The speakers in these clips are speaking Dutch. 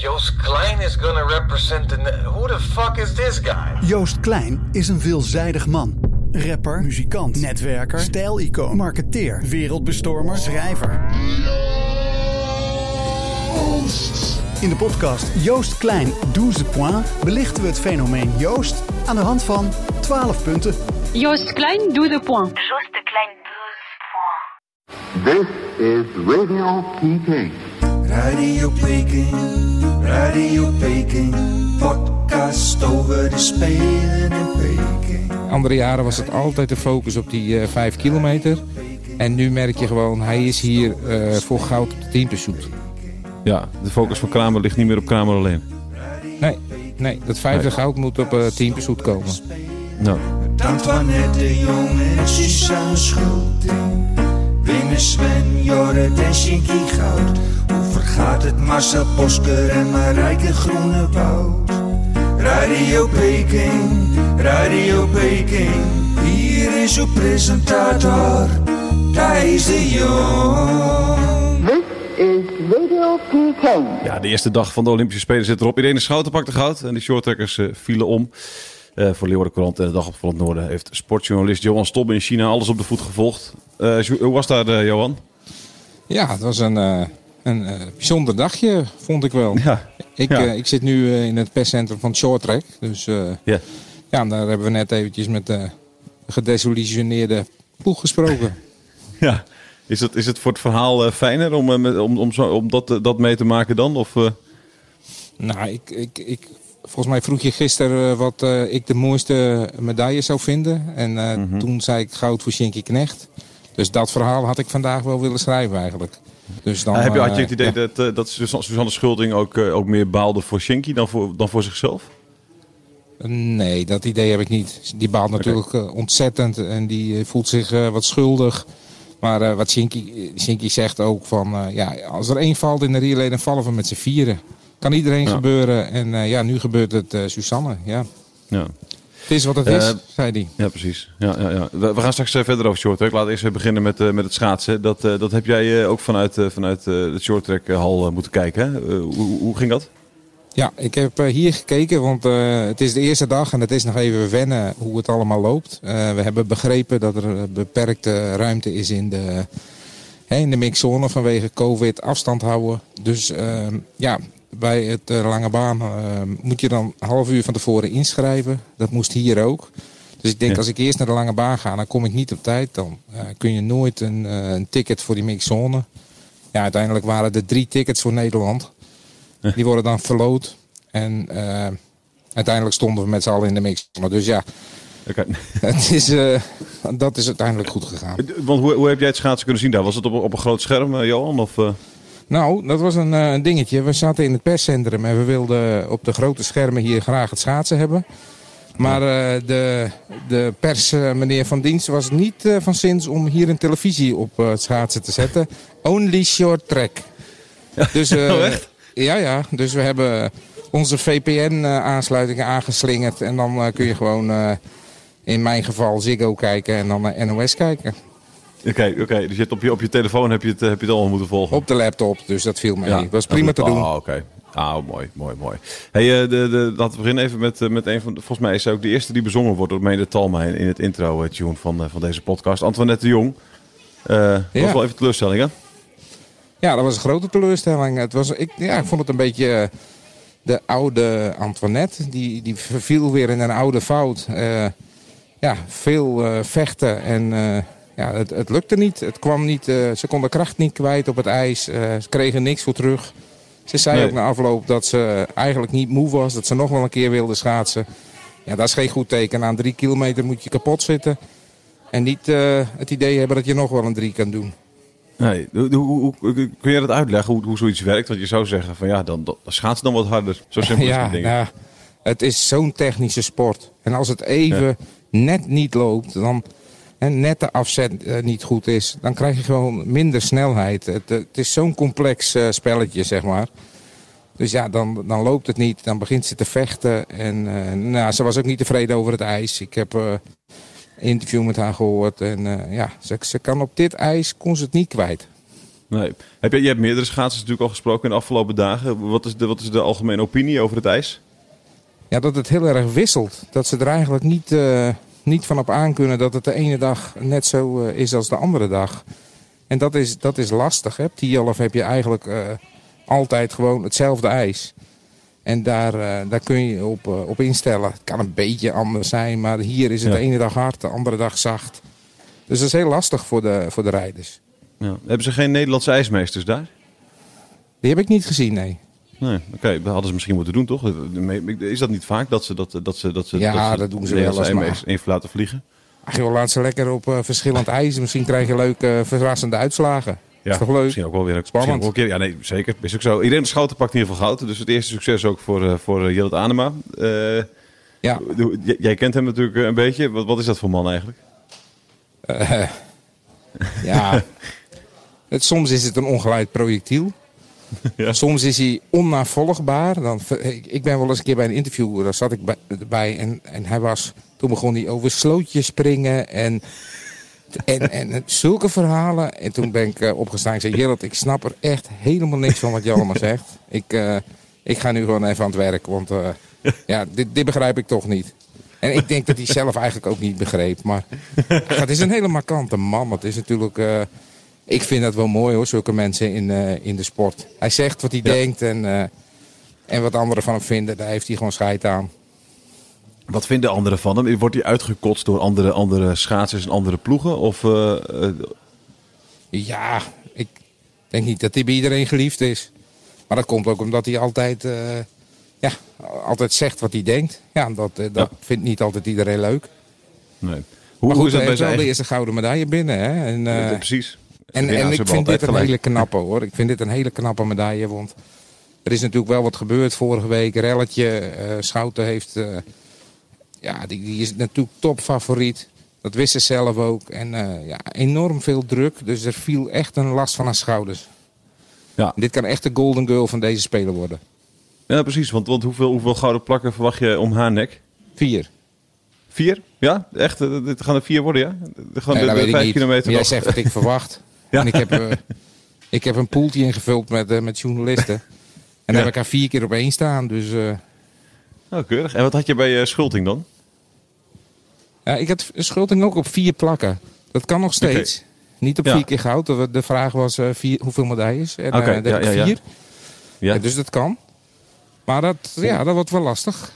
Joost Klein is gonna represent the... Who the fuck is this guy? Joost Klein is een veelzijdig man. Rapper, muzikant, netwerker, stijlicoon, marketeer, wereldbestormer, schrijver. In de podcast Joost Klein 12 points belichten we het fenomeen Joost aan de hand van 12 punten. Joost Klein, doe de point. Joost de Klein, 12 points. This is Radio Peking. Radio Peking, Radio Peking, podcast over de Spelen in Peking. Andere jaren was het altijd de focus op die eh 5 kilometer. En nu merk je gewoon, hij is hier eh, voor goud op de teampursuit. Ja, de focus van Kramer ligt niet meer op Kramer alleen. Nee, nee, dat vijfde Nee. goud moet op uh, teampursuit komen. Nou, Antoinette de Jong en Suzanne Schulting. Winnen Sven, Jorrit en Shinky Goud. Vergaat het Marcel Bosker en Marijke Groenewoud? Radio Peking, Radio Peking. Hier is uw presentator, Thijs de Jong. This is Radio Peking. ja, de eerste dag van de Olympische Spelen zit erop. Irene Schouten pakte goud en de shorttrekkers eh, vielen om. Eh, voor Leeuwardenkrant en de Dag op van het Noorden heeft sportjournalist Johan Stobbe in China alles op de voet gevolgd. Eh, hoe was daar, eh, Johan? Ja, het was een, eh, een eh, bijzonder dagje, vond ik wel. Ja, Ik, ja. eh, ik zit nu eh, in het perscentrum van Short Track. Dus ja. ja, daar hebben we net eventjes met de gedesillusioneerde ploeg gesproken. ja. Is, het, is het voor het verhaal fijner om, met- om, om, zo, om dat, dat mee te maken dan? Of, Nou, ik, ik, ik, volgens mij vroeg je gisteren wat ik de mooiste medaille zou vinden. En Mhm. toen zei ik goud voor Shinky Knecht. Dus dat verhaal had ik vandaag wel willen schrijven eigenlijk. Dus dan, Ah, heb je, had je eh, het idee ja. dat, eh, dat Suzanne Schulding ook, eh, ook meer baalde voor Shinky dan voor, dan voor zichzelf? Nee, dat idee heb ik niet. Die baalt natuurlijk eh, ontzettend en die eh, voelt zich eh, wat schuldig. Maar eh, wat Shinky, Shinky zegt ook van, eh, ja, als er één valt in de relay, dan vallen we met z'n vieren. Kan iedereen Ja. gebeuren en eh, ja, nu gebeurt het eh Susanne. Ja. Ja. Het is wat het Eh, is, zei hij. Ja, precies. Ja, ja, ja. We, we gaan straks eh, verder over short track. Laten we eerst even beginnen met, eh, met het schaatsen. Dat, eh, dat heb jij eh, ook vanuit, eh, vanuit eh, de short track eh, hal eh, moeten kijken. Hè? Eh, hoe, hoe ging dat? Ja, ik heb eh, hier gekeken, want eh, het is de eerste dag en het is nog even wennen hoe het allemaal loopt. Eh, we hebben begrepen dat er eh, beperkte ruimte is in de, hè, in de mixzone vanwege COVID, afstand houden. Dus ehm, ja, bij het eh, lange baan ehm, moet je dan een half uur van tevoren inschrijven. Dat moest hier ook. Dus ik denk, Ja. als ik eerst naar de lange baan ga, dan kom ik niet op tijd. Dan eh, kun je nooit een, eh, een ticket voor die mixzone. Ja, uiteindelijk waren er drie tickets voor Nederland. Die worden dan verloot. En eh, uiteindelijk stonden we met z'n allen in de mixzone. Dus ja, het is, eh, dat is uiteindelijk goed gegaan. Want hoe, hoe heb jij het schaatsen kunnen zien daar? Was het op, op een groot scherm, eh, Johan? Of, eh? Nou, dat was een, eh, een dingetje. We zaten in het perscentrum en we wilden op de grote schermen hier graag het schaatsen hebben. Maar eh, de, de pers, eh, meneer Van Dienst, was niet van zins om hier een televisie op het schaatsen te zetten. Only short track. Dus, Oh, echt? Ja, ja. Dus we hebben onze VPN-aansluitingen aangeslingerd. En dan kun je gewoon, in mijn geval, Ziggo kijken en dan naar NOS kijken. Oké, oké. dus je hebt op, je, op je telefoon heb je, het, eh, heb je het allemaal moeten volgen? Op de laptop, dus dat viel mee. Dat was prima te Oh, doen. oké. Ah, mooi, mooi, mooi. Hey, eh, de, de, laten we beginnen even met, eh, met een van de, volgens mij is hij ook de eerste die bezongen wordt door Mede Talma in, in het intro-tune van, van deze podcast. Antoinette de Jong. Dat Ja. was wel even teleurstelling, hè? Ja, dat was een grote teleurstelling. Het was, ik, ja, ik vond het een beetje de oude Antoinette. Die, die verviel weer in een oude fout. Ja, veel vechten en ja, het, het lukte niet. Het kwam niet eh, ze kon de kracht niet kwijt op het ijs. Eh, ze kregen niks voor terug. Ze zei Nee. ook na afloop dat ze eigenlijk niet moe was. Dat ze nog wel een keer wilde schaatsen. Ja, dat is geen goed teken. Na drie kilometer moet je kapot zitten. En niet eh, het idee hebben dat je nog wel een drie kan doen. Nee, hoe, hoe, kun je dat uitleggen, hoe, hoe zoiets werkt? Want je zou zeggen van ja, dan, dan schaats dan wat harder. Zo simpel is ja, het ding. nou, het is zo'n technische sport. En als het even net niet loopt, dan, en net de afzet eh, niet goed is, dan krijg je gewoon minder snelheid. Het, eh, het is zo'n complex eh, spelletje, zeg maar. Dus ja, dan, dan loopt het niet. Dan begint ze te vechten. En nou, ze was ook niet tevreden over het ijs. Ik heb een interview met haar gehoord. En ja, ze, ze kan op dit ijs kon ze het niet kwijt. Nee. Heb je, je hebt meerdere schaatsers natuurlijk al gesproken in de afgelopen dagen. Wat is de, wat is de algemene opinie over het ijs? Ja, dat het heel erg wisselt. Dat ze er eigenlijk niet, niet van op aan kunnen dat het de ene dag net zo eh, is als de andere dag. En dat is, dat is lastig. Hè? Op Tialf heb je eigenlijk eh, altijd gewoon hetzelfde ijs. En daar, eh, daar kun je op, op instellen. Het kan een beetje anders zijn, maar hier is het Ja. de ene dag hard, de andere dag zacht. Dus dat is heel lastig voor de, voor de rijders. Ja. Hebben ze geen Nederlandse ijsmeesters daar? Die heb ik niet gezien, nee. Nee, oké, dat hadden ze misschien moeten doen, toch? Is dat niet vaak dat ze dat, dat, ze, dat, ze, Ja, ze dat doen ze wel eens, maar- even laten vliegen? Ach joh, laat ze lekker op eh, verschillend ijs. Misschien krijg je leuke, eh, verrassende uitslagen. Ja, is toch leuk? Misschien ook wel weer een, Spannend. ook een keer. Ja, nee, zeker. Is ook zo. Iedereen de Schouten pakt in ieder geval goud. Dus het eerste succes ook voor, eh voor Jillet Anema. Ja. jij kent hem natuurlijk een beetje. Wat, wat is dat voor man eigenlijk? Ja, het, soms is het een ongeleid projectiel. Ja. Soms is hij onnavolgbaar. Dan, ik, ben wel eens een keer bij een interview, daar zat ik bij, bij en, en hij was, toen begon hij over slootjes springen en, en, en zulke verhalen. En toen ben ik eh, opgestaan en zei, Gerrit, ik snap er echt helemaal niks van wat je allemaal zegt. Ik, eh, ik ga nu gewoon even aan het werk, want eh, ja, dit, dit begrijp ik toch niet. En ik denk dat hij zelf eigenlijk ook niet begreep. Maar het is een hele markante man. Het is natuurlijk. Ik vind dat wel mooi hoor, zulke mensen in, eh, in de sport. Hij zegt wat hij denkt en, eh, en wat anderen van hem vinden, daar heeft hij gewoon scheid aan. Wat vinden anderen van hem? Wordt hij uitgekotst door andere, andere schaatsers en andere ploegen? Of, eh, Ja, ik denk niet dat hij bij iedereen geliefd is. Maar dat komt ook omdat hij altijd, ja, altijd zegt wat hij denkt. Ja, dat, dat Ja. vindt niet altijd iedereen leuk. nee. Hoe, Maar hoe goed, is dat bij zijn wel de eerste gouden medaille binnen. Hè? En, Ja, precies. En, en ik vind dit een gelijk. hele knappe hoor. Ik vind dit een hele knappe medaille. Want er is natuurlijk wel wat gebeurd vorige week. Relletje, eh, Schouten heeft... eh, ja, die, die is natuurlijk topfavoriet. Dat wist ze zelf ook. En eh, ja, enorm veel druk. Dus er viel echt een last van haar schouders. Ja. Dit kan echt de golden girl van deze speler worden. Ja, precies. Want, want hoeveel, hoeveel gouden plakken verwacht je om haar nek? Vier. Vier? Ja? Echt? Dit gaan er vier worden, ja? Gewoon Nee, de, dat de weet ik vijf kilometer jij nog. zegt wat ik verwacht. Ja. En ik heb, eh, ik heb een poeltje ingevuld met, eh, met journalisten. En dan Ja. heb ik haar vier keer op één staan. Dus... Oh, keurig. En wat had je bij Schulting dan? Ja, ik had Schulting ook op vier plakken. Dat kan nog steeds. Niet op Ja. vier keer goud. De- De vraag was vier, hoeveel medailles. En Oké, eh, dat heb ik vier. Ja, dus dat kan. Maar dat, ja, dat wordt wel lastig.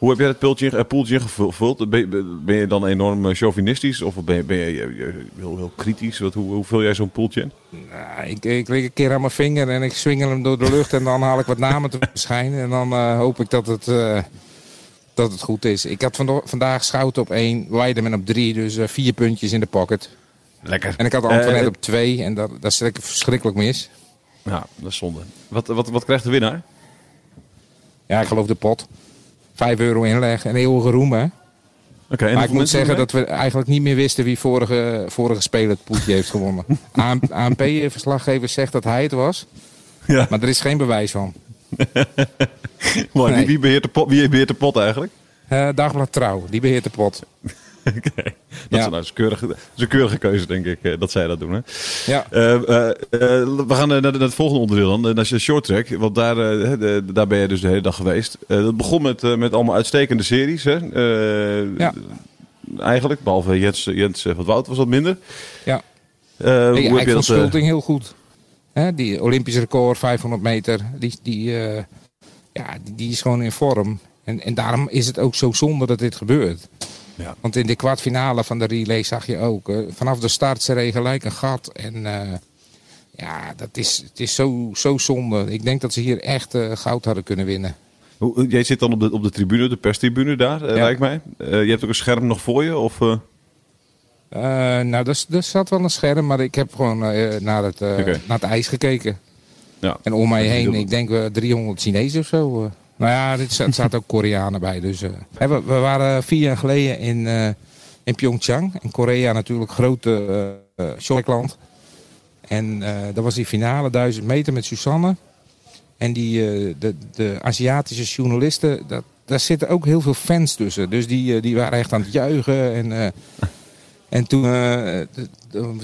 Hoe heb jij het pultje, uh, poeltje ingevuld? Ben, ben- ben je dan enorm eh, chauvinistisch of ben je, ben je eh, eh, heel, heel kritisch? Wat, hoe, hoe vul jij zo'n poeltje in? Nou, ik, ik leg een keer aan mijn vinger en ik swingel hem door de lucht. En dan haal ik wat namen te verschijnen. En dan eh, hoop ik dat het, eh, dat het goed is. Ik had vandaag Schouten op één, Weideman op drie. Dus eh, vier puntjes in de pocket. Lekker. En ik had Antoinette Eh, op twee. En dat, dat zet ik verschrikkelijk mis. Ja, dat is zonde. Wat, wat, wat krijgt de winnaar? Ja, ik geloof de pot. Vijf euro inleg en eeuwige roem, hè? En maar ik moet zeggen dat we eigenlijk niet meer wisten wie vorige, vorige speler het poeltje heeft gewonnen. ANP-verslaggever zegt dat hij het was? Ja. maar er is geen bewijs van. Maar wie, Nee. wie, beheert de pot, wie beheert de pot eigenlijk? Eh, Dagblad Trouw, die beheert de pot. Oké. Dat, Ja. is, nou, dat, een keurige, dat is een keurige keuze, denk ik, eh, dat zij dat doen. Hè? Ja, Eh, eh, we gaan naar, naar het volgende onderdeel dan. Naar je short track. Want daar, de- daar ben je dus de hele dag geweest. Dat begon met, met allemaal uitstekende series. Hè? Ja. Eigenlijk, behalve Jens, Jens van Wout was wat minder. ja. Eh, hoe heb je dat? Schulting heel goed. Hè, die Olympisch record, 500 meter, die, die, ja, die, die is gewoon in vorm. En, en daarom is het ook zo zonde dat dit gebeurt. Ja. Want in de kwartfinale van de relay zag je ook. eh, vanaf de start ze regen gelijk een gat. En eh, ja, dat is, het is zo, zo zonde. Ik denk dat ze hier echt eh, goud hadden kunnen winnen. hoe- jij zit dan op de, op de tribune, de perstribune daar, Ja. lijkt mij. Je hebt ook een scherm nog voor je? Of, nou, er, er zat wel een scherm, maar ik heb gewoon naar, het, Oké. naar het ijs gekeken. Ja. En om mij heen, ik denk we 300 Chinezen of zo. Nou ja, er za- zaten ook Koreanen bij. Dus, eh. We, we waren vier jaar geleden in, eh, in Pyeongchang. In Korea natuurlijk grote uh. En dat was die finale 1000 meter met Susanne. En die, de, de Aziatische journalisten, dat, daar zitten ook heel veel fans tussen. Dus die, die waren echt aan het juichen. En, en toen, eh,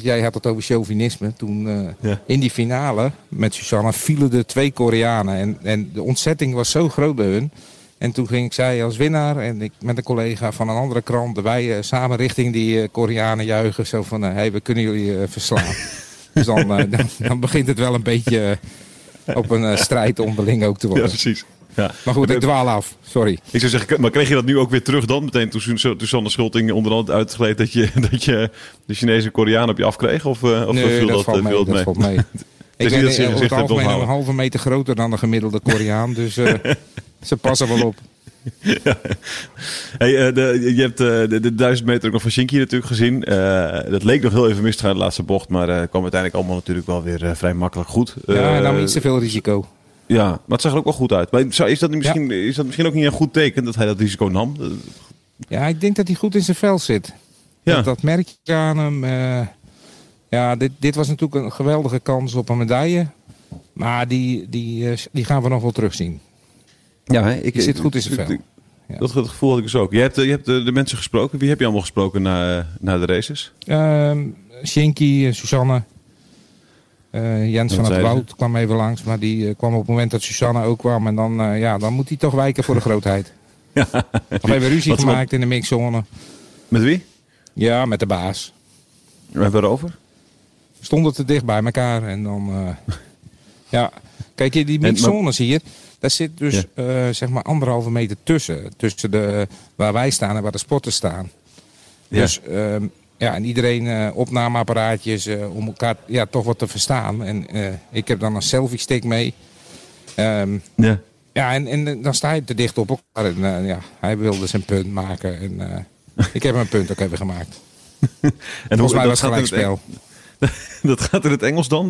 jij had het over chauvinisme. Toen eh, Ja. in die finale met Susanne vielen er twee Koreanen. En, en de ontzetting was zo groot bij hun. En toen ging ik zij als winnaar en ik met een collega van een andere krant. Wij eh, samen richting die Koreanen juichen. Zo van, hé, hey, we kunnen jullie verslaan. dus dan, dan, dan begint het wel een beetje op een strijd onderling ook te Ja, worden. precies. Ja. Maar goed, ik dwaal af. Sorry. Ik zou zeggen, maar kreeg je dat nu ook weer terug dan? Meteen toen, toen, Sander Schulting onderhand uitgeleed dat je, dat je de Chinese Koreaan op je afkreeg? Of, eh, of nee, viel dat, dat, valt eh, mee. Dat mee? valt mee. ik niet ben dat ze eh, over het algemeen een halve meter groter dan de gemiddelde Koreaan. Dus eh, ze passen wel op. Hey, de, je hebt de, de 1000 meter ook nog van Shinky natuurlijk gezien. Dat leek nog heel even mis te gaan de laatste bocht. Maar kwam uiteindelijk allemaal natuurlijk wel weer vrij makkelijk goed. Ja, Eh, en dan iets te veel risico. Ja, maar het zag er ook wel goed uit. Maar is dat, misschien, is dat misschien ook niet een goed teken dat hij dat risico nam? Ja, ik denk dat hij goed in zijn vel zit. Ja. Dat, dat merk je aan hem. eh. ja, dit, dit was natuurlijk een geweldige kans op een medaille. Maar die, die, eh, die gaan we nog wel terugzien. Ja, hè, ik Die zit goed in zijn vel. Ja. Dat, dat gevoel had ik dus ook. Je hebt, eh, je hebt de, de mensen gesproken. Wie heb je allemaal gesproken na, na de races? Ehm Shinky, eh, Susanne, eh, Jens van het Woud kwam even langs. Maar die eh, kwam op het moment dat Susanne ook kwam. En dan, eh, ja, dan moet hij toch wijken voor de grootheid. Ja. Nog even ruzie Wat- gemaakt in de mixzone. Met wie? Ja, met de baas. We hebben erover. stonden te dicht bij elkaar. En dan, ja, kijk je, die mixzones hier, daar zit dus zeg maar anderhalve meter tussen. Tussen de, waar wij staan en waar de sporters staan. Ja. Dus ehm, ja, en iedereen eh, opnameapparaatjes eh, om elkaar ja, toch wat te verstaan. En eh, ik heb dan een selfie stick mee. Ehm, Ja. ja, en, en dan sta je te dicht op elkaar. En ja, hij wilde zijn punt maken. En ik heb mijn punt ook even gemaakt. En Volgens mij was het gaat in gelijk het spel. Dat gaat in het Engels dan?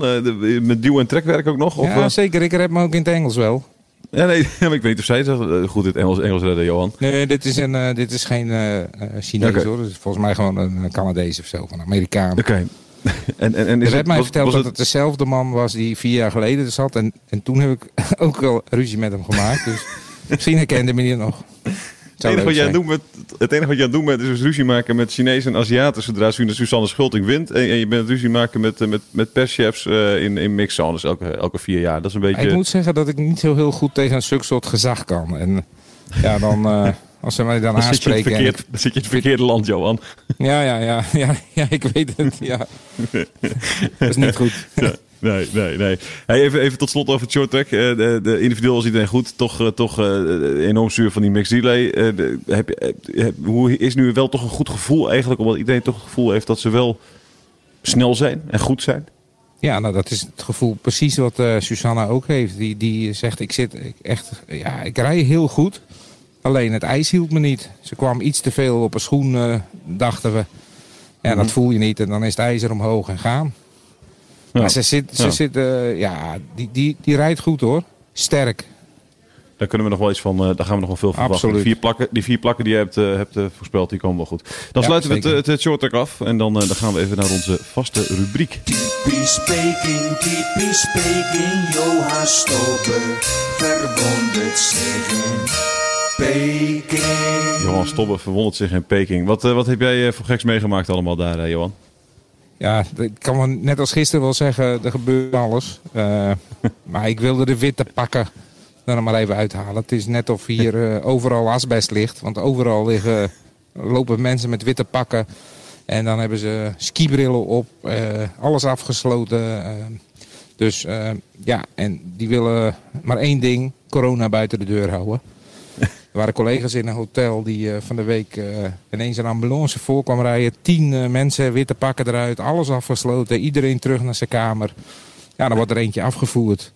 Met duw- en trekwerk ook nog? Of, Ja, zeker. Ik heb me ook in het Engels wel. Ja, nee, maar ik weet niet of zij het eh, goed in het Engels, Engels redden, Johan. Nee, dit is, een, eh, dit is geen eh, Chinees hoor. Is volgens mij gewoon een Canadees of zo, van een Amerikaan. Oké. En, en, en Er is werd het, mij was, verteld was dat het, het dezelfde man was die vier jaar geleden er zat. En, en toen heb ik ook wel ruzie met hem gemaakt. Dus misschien herkende me niet nog. Het, enige wat je aan zijn. het doen bent, het enige wat je aan het doen bent is dus ruzie maken met Chinezen en Aziaten. Zodra Su- Susanne Schulting wint. En, en je bent ruzie maken met, eh, met, met perschefs eh, in, in mixzones elke, elke vier jaar. Dat is een beetje... Ik moet zeggen dat ik niet zo heel goed tegen een stuk soort gezag kan. En ja, dan, eh, als ze mij dan, zit aanspreken... en verkeerd, dan zit je in het verkeerde land, Johan. ik- ja, ja, ja, ja, ja, ik weet het. Ja. Dat is niet goed. Ja, nee, nee, nee. Hey, even, even tot slot over het short track. Eh, de, de individueel was iedereen goed. Toch, eh, toch eh, enorm zuur van die mixed relay. Eh, de- heb, hoe is nu wel toch een goed gevoel eigenlijk? Omdat iedereen toch het gevoel heeft dat ze wel snel zijn en goed zijn. Ja, nou dat is het gevoel precies wat Susanna ook heeft. Die, die zegt, ik zit ik echt, ja, ik rij heel goed. Alleen het ijs hield me niet. Ze kwam iets te veel op een schoen, dachten we. Ja, Mhm. dat voel je niet. En dan is het ijzer omhoog en gaan. Ja. Maar ze zit, ze Ja. zit eh, ja, die, die, die rijdt goed hoor. Sterk. Daar kunnen we nog wel iets van, eh, daar gaan we nog wel veel van. Absoluut. Die vier plakken, die vier plakken die je hebt, eh, hebt eh, voorspeld, die komen wel goed. Dan Ja, sluiten we het, het, het short track af. En dan, eh, dan gaan we even naar onze vaste rubriek. Typisch Peking, typisch Peking, Johan Stober verwondert zich in Peking. Johan Stobbe verwondert zich in Peking. Wat, eh, wat heb jij voor geks meegemaakt allemaal daar, Johan? Ja, ik kan wel net als gisteren wel zeggen, er gebeurt alles. Eh, maar ik wilde de witte pakken er maar even uithalen. Het is net of hier eh, overal asbest ligt. Want overal liggen, lopen mensen met witte pakken. En dan hebben ze skibrillen op, eh, alles afgesloten. dus ja, en die willen maar één ding, corona buiten de deur houden. Er waren collega's in een hotel die eh, van de week eh, ineens een ambulance voor kwam rijden. Tien eh, mensen, witte pakken eruit, alles afgesloten. Iedereen terug naar zijn kamer. Ja, dan wordt er eentje afgevoerd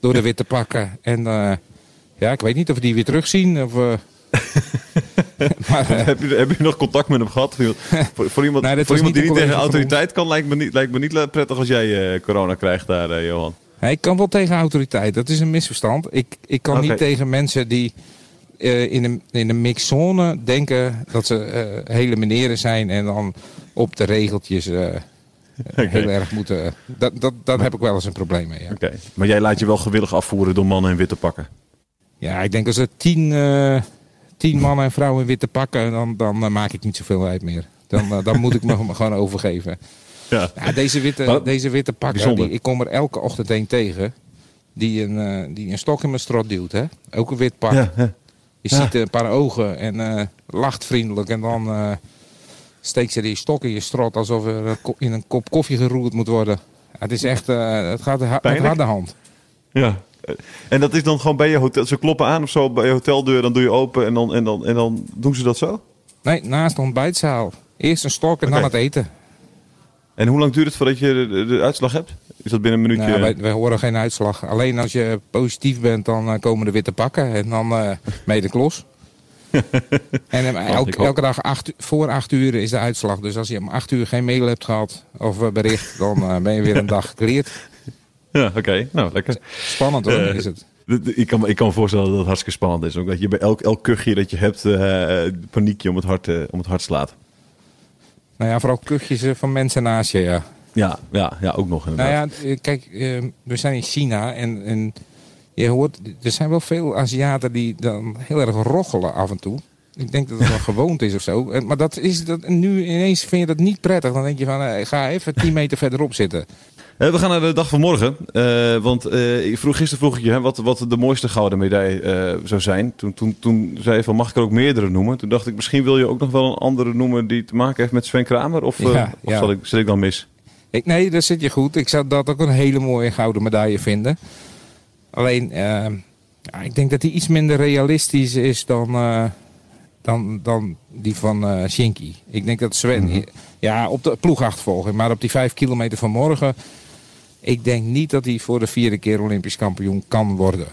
door de witte pakken. En ja, ik weet niet of we die weer terugzien. Of, maar, heb, je, heb je nog contact met hem gehad? Voor, voor iemand, Nee, voor iemand die niet tegen autoriteit kan, lijkt me niet, lijkt me niet prettig als jij corona krijgt daar, Johan. hij kan wel tegen autoriteit. Dat is een misverstand. Ik, ik kan niet tegen mensen die eh, in, een, in een mixzone denken dat ze eh, hele meneren zijn en dan op de regeltjes eh, heel erg moeten. Dat, dat, daar heb ik wel eens een probleem mee. Ja. Oké. Maar jij laat je wel gewillig afvoeren door mannen in witte pakken. Ja, ik denk als er tien, tien mannen en vrouwen in witte pakken, dan, dan maak ik niet zoveel uit meer. Dan, dan moet ik me gewoon overgeven. Ja. Ja, deze witte, Wat? deze witte pakken, die, ik kom er elke ochtend een tegen. Die een, die een stok in mijn strot duwt. Hè? Ook een wit pak. Ja, ja. Je Ja. ziet een paar ogen en eh, lacht vriendelijk. En dan eh, steekt ze die stok in je strot alsof er eh, in een kop koffie geroerd moet worden. Het is echt, het gaat ha- met harde hand. Ja. En dat is dan gewoon bij je hotel. Ze kloppen aan of zo bij je hoteldeur, dan doe je open en dan, en dan, en dan doen ze dat zo? Nee, naast de ontbijtzaal. Eerst een stok en dan het eten. En hoe lang duurt het voordat je de, uitslag hebt? Is dat binnen een minuutje? Nou, wij, wij horen geen uitslag. Alleen als je positief bent, dan eh, komen de witte pakken. En dan ben je de klos. en eh, elk- ik hoop- elke dag acht, voor acht uur is de uitslag. Dus als je om acht uur geen mail hebt gehad of bericht, dan ben je weer een dag gecleared. Ja, oké. Nou, lekker. Spannend hoor, is het. Ik kan, me- ik kan me voorstellen dat het hartstikke spannend is. Ook dat je bij elk, elk kuchje dat je hebt, paniekje om het, hart, om het hart slaat. Nou ja, vooral kuchjes eh, van mensen naast je, ja. Ja, ja, ja ook nog inderdaad. Nou ja, eh, kijk, eh, we zijn in China en, en je hoort, er zijn wel veel Aziaten die dan heel erg roggelen af en toe. Ik denk dat het wel gewoond is of zo. En- Maar dat is dat, nu ineens vind je dat niet prettig. Dan denk je van, eh, ga even 10 meter verderop zitten. Eh, we gaan naar de dag van morgen. Eh, want eh, ik vroeg, gisteren vroeg ik je hè, wat, wat de mooiste gouden medaille eh, zou zijn. Toen, toen, toen zei je van, mag ik er ook meerdere noemen? Toen dacht ik, misschien wil je ook nog wel een andere noemen die te maken heeft met Sven Kramer. Of, eh, Ja, of ja. zal ik, zit ik dan mis? Ik, nee, daar zit je goed. Ik zou dat ook een hele mooie gouden medaille vinden. Alleen, eh, ja, ik denk dat die iets minder realistisch is dan, eh, dan, dan die van eh Shinky. Ik denk dat Sven, ja, op de ploegachtervolging, maar op die vijf kilometer van morgen. Ik denk niet dat hij voor de vierde keer Olympisch kampioen kan worden.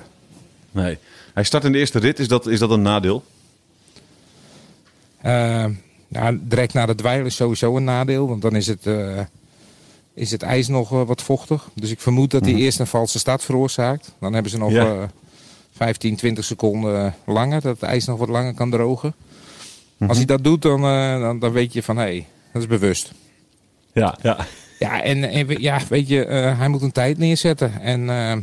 Nee. Hij start in de eerste rit. Is dat, is dat een nadeel? Nou, direct na de dweil is sowieso een nadeel, want dan is het, eh, is het ijs nog wat vochtig. Dus ik vermoed dat hij eerst een valse start veroorzaakt. Dan hebben ze nog Ja. Eh 15, 20 seconden langer, dat het ijs nog wat langer kan drogen. Als hij dat doet, dan, eh, dan, dan weet je van hé, hey, dat is bewust. Ja, ja. Ja, en, ja, weet je, eh, hij moet een tijd neerzetten. En eh,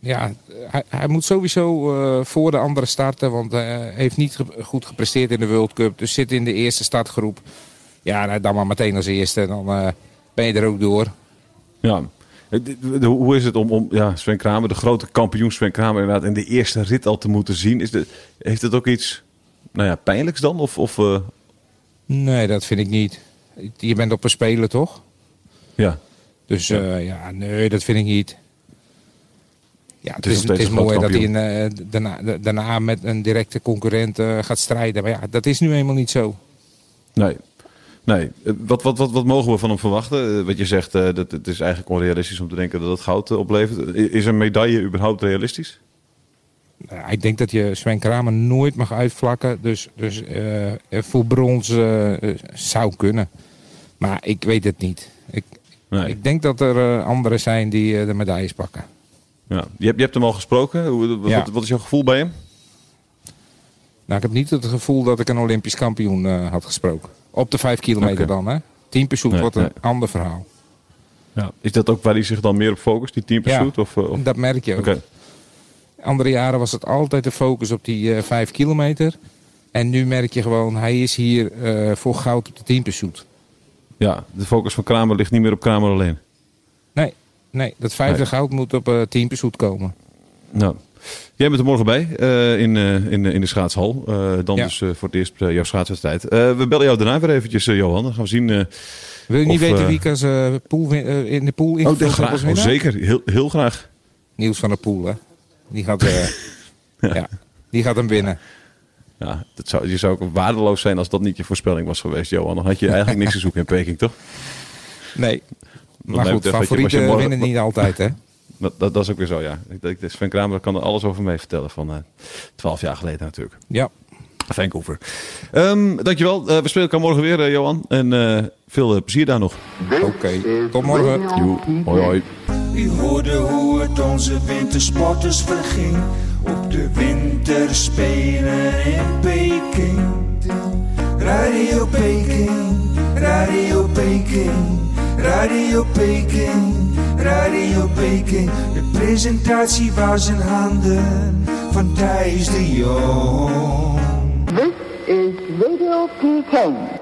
ja, hij, hij moet sowieso eh, voor de anderen starten. Want hij heeft niet ge- goed gepresteerd in de World Cup. Dus zit in de eerste startgroep. Ja, nou, dan maar meteen als eerste. Dan ben je er ook door. ja. Eh, Hoe is het om, om ja, Sven Kramer, de grote kampioen Sven Kramer, inderdaad in de eerste rit al te moeten zien? Is de, heeft het ook iets nou ja, pijnlijks dan? Of, of eh, Nee, dat vind ik niet. Je bent op een speler, toch? ja. Dus eh, ja, nee, dat vind ik niet. Ja, het, is het is mooi dat hij daarna, daarna met een directe concurrent gaat strijden. Maar ja, dat is nu eenmaal niet zo. Nee. Nee. Eh, Wat, wat, wat, wat mogen we van hem verwachten? Eh, Wat je zegt, eh, dat het is eigenlijk onrealistisch om te denken dat het goud oplevert. Is een medaille überhaupt realistisch? Nou ik denk dat je Sven Kramer nooit mag uitvlakken. Dus, dus voor brons zou kunnen. Maar ik weet het niet. Ik, Nee. ik denk dat er anderen zijn die de medailles pakken. Ja. Je, hebt, je hebt hem al gesproken. Hoe, wat, Ja. wat, wat is jouw gevoel bij hem? Nou, ik heb niet het gevoel dat ik een Olympisch kampioen had gesproken. Op de vijf kilometer Oké. dan, hè? Team Pursuit Nee, wordt een nee. ander verhaal. Ja. Is dat ook waar hij zich dan meer op focust, die team pursuit? Of, eh, of- Dat merk je ook. Oké. Andere jaren was het altijd de focus op die eh, vijf kilometer. En nu merk je gewoon, hij is hier eh, voor goud op de Team Pursuit. Ja, de focus van Kramer ligt niet meer op Kramer alleen. Nee, nee, dat vijfde Nee. goud moet op eh Team Pursuit komen. Nou, jij bent er morgen bij eh, in, eh, in, in de schaatshal. Eh, dan Ja. dus eh, voor het eerst eh, jouw schaatswedstrijd. Eh, we bellen jou daarna weer eventjes, eh, Johan. Dan gaan we zien... eh, Wil je niet Of, weten eh, wie ik als eh, pool, eh, in de pool oh, ingevuld heb graag. Oh, zeker. Heel, heel graag. Niels van der Poel, hè? Die gaat, eh, ja. die gaat hem winnen. Ja, dat zou, je zou ook waardeloos zijn als dat niet je voorspelling was geweest, Johan. Dan had je eigenlijk niks te zoeken in Peking, toch? Nee. Maar goed, favorieten morgen- winnen niet altijd, hè? Dat, dat, dat is ook weer zo, ja. Ik, ik, Sven Kramer kan er alles over mee vertellen van eh, twaalf jaar geleden natuurlijk. Ja. Vancouver. Ehm, dankjewel. Eh, we spelen elkaar morgen weer, eh, Johan. En eh, veel plezier daar nog. Oké, is tot morgen. PK. Hoi, hoi. U hoorde hoe het onze wintersporters verging op de winterspelen in Peking. Radio Peking, Radio Peking, Radio Peking, Radio Peking. De presentatie was in handen van Thijs de Jong. This is Radio PK.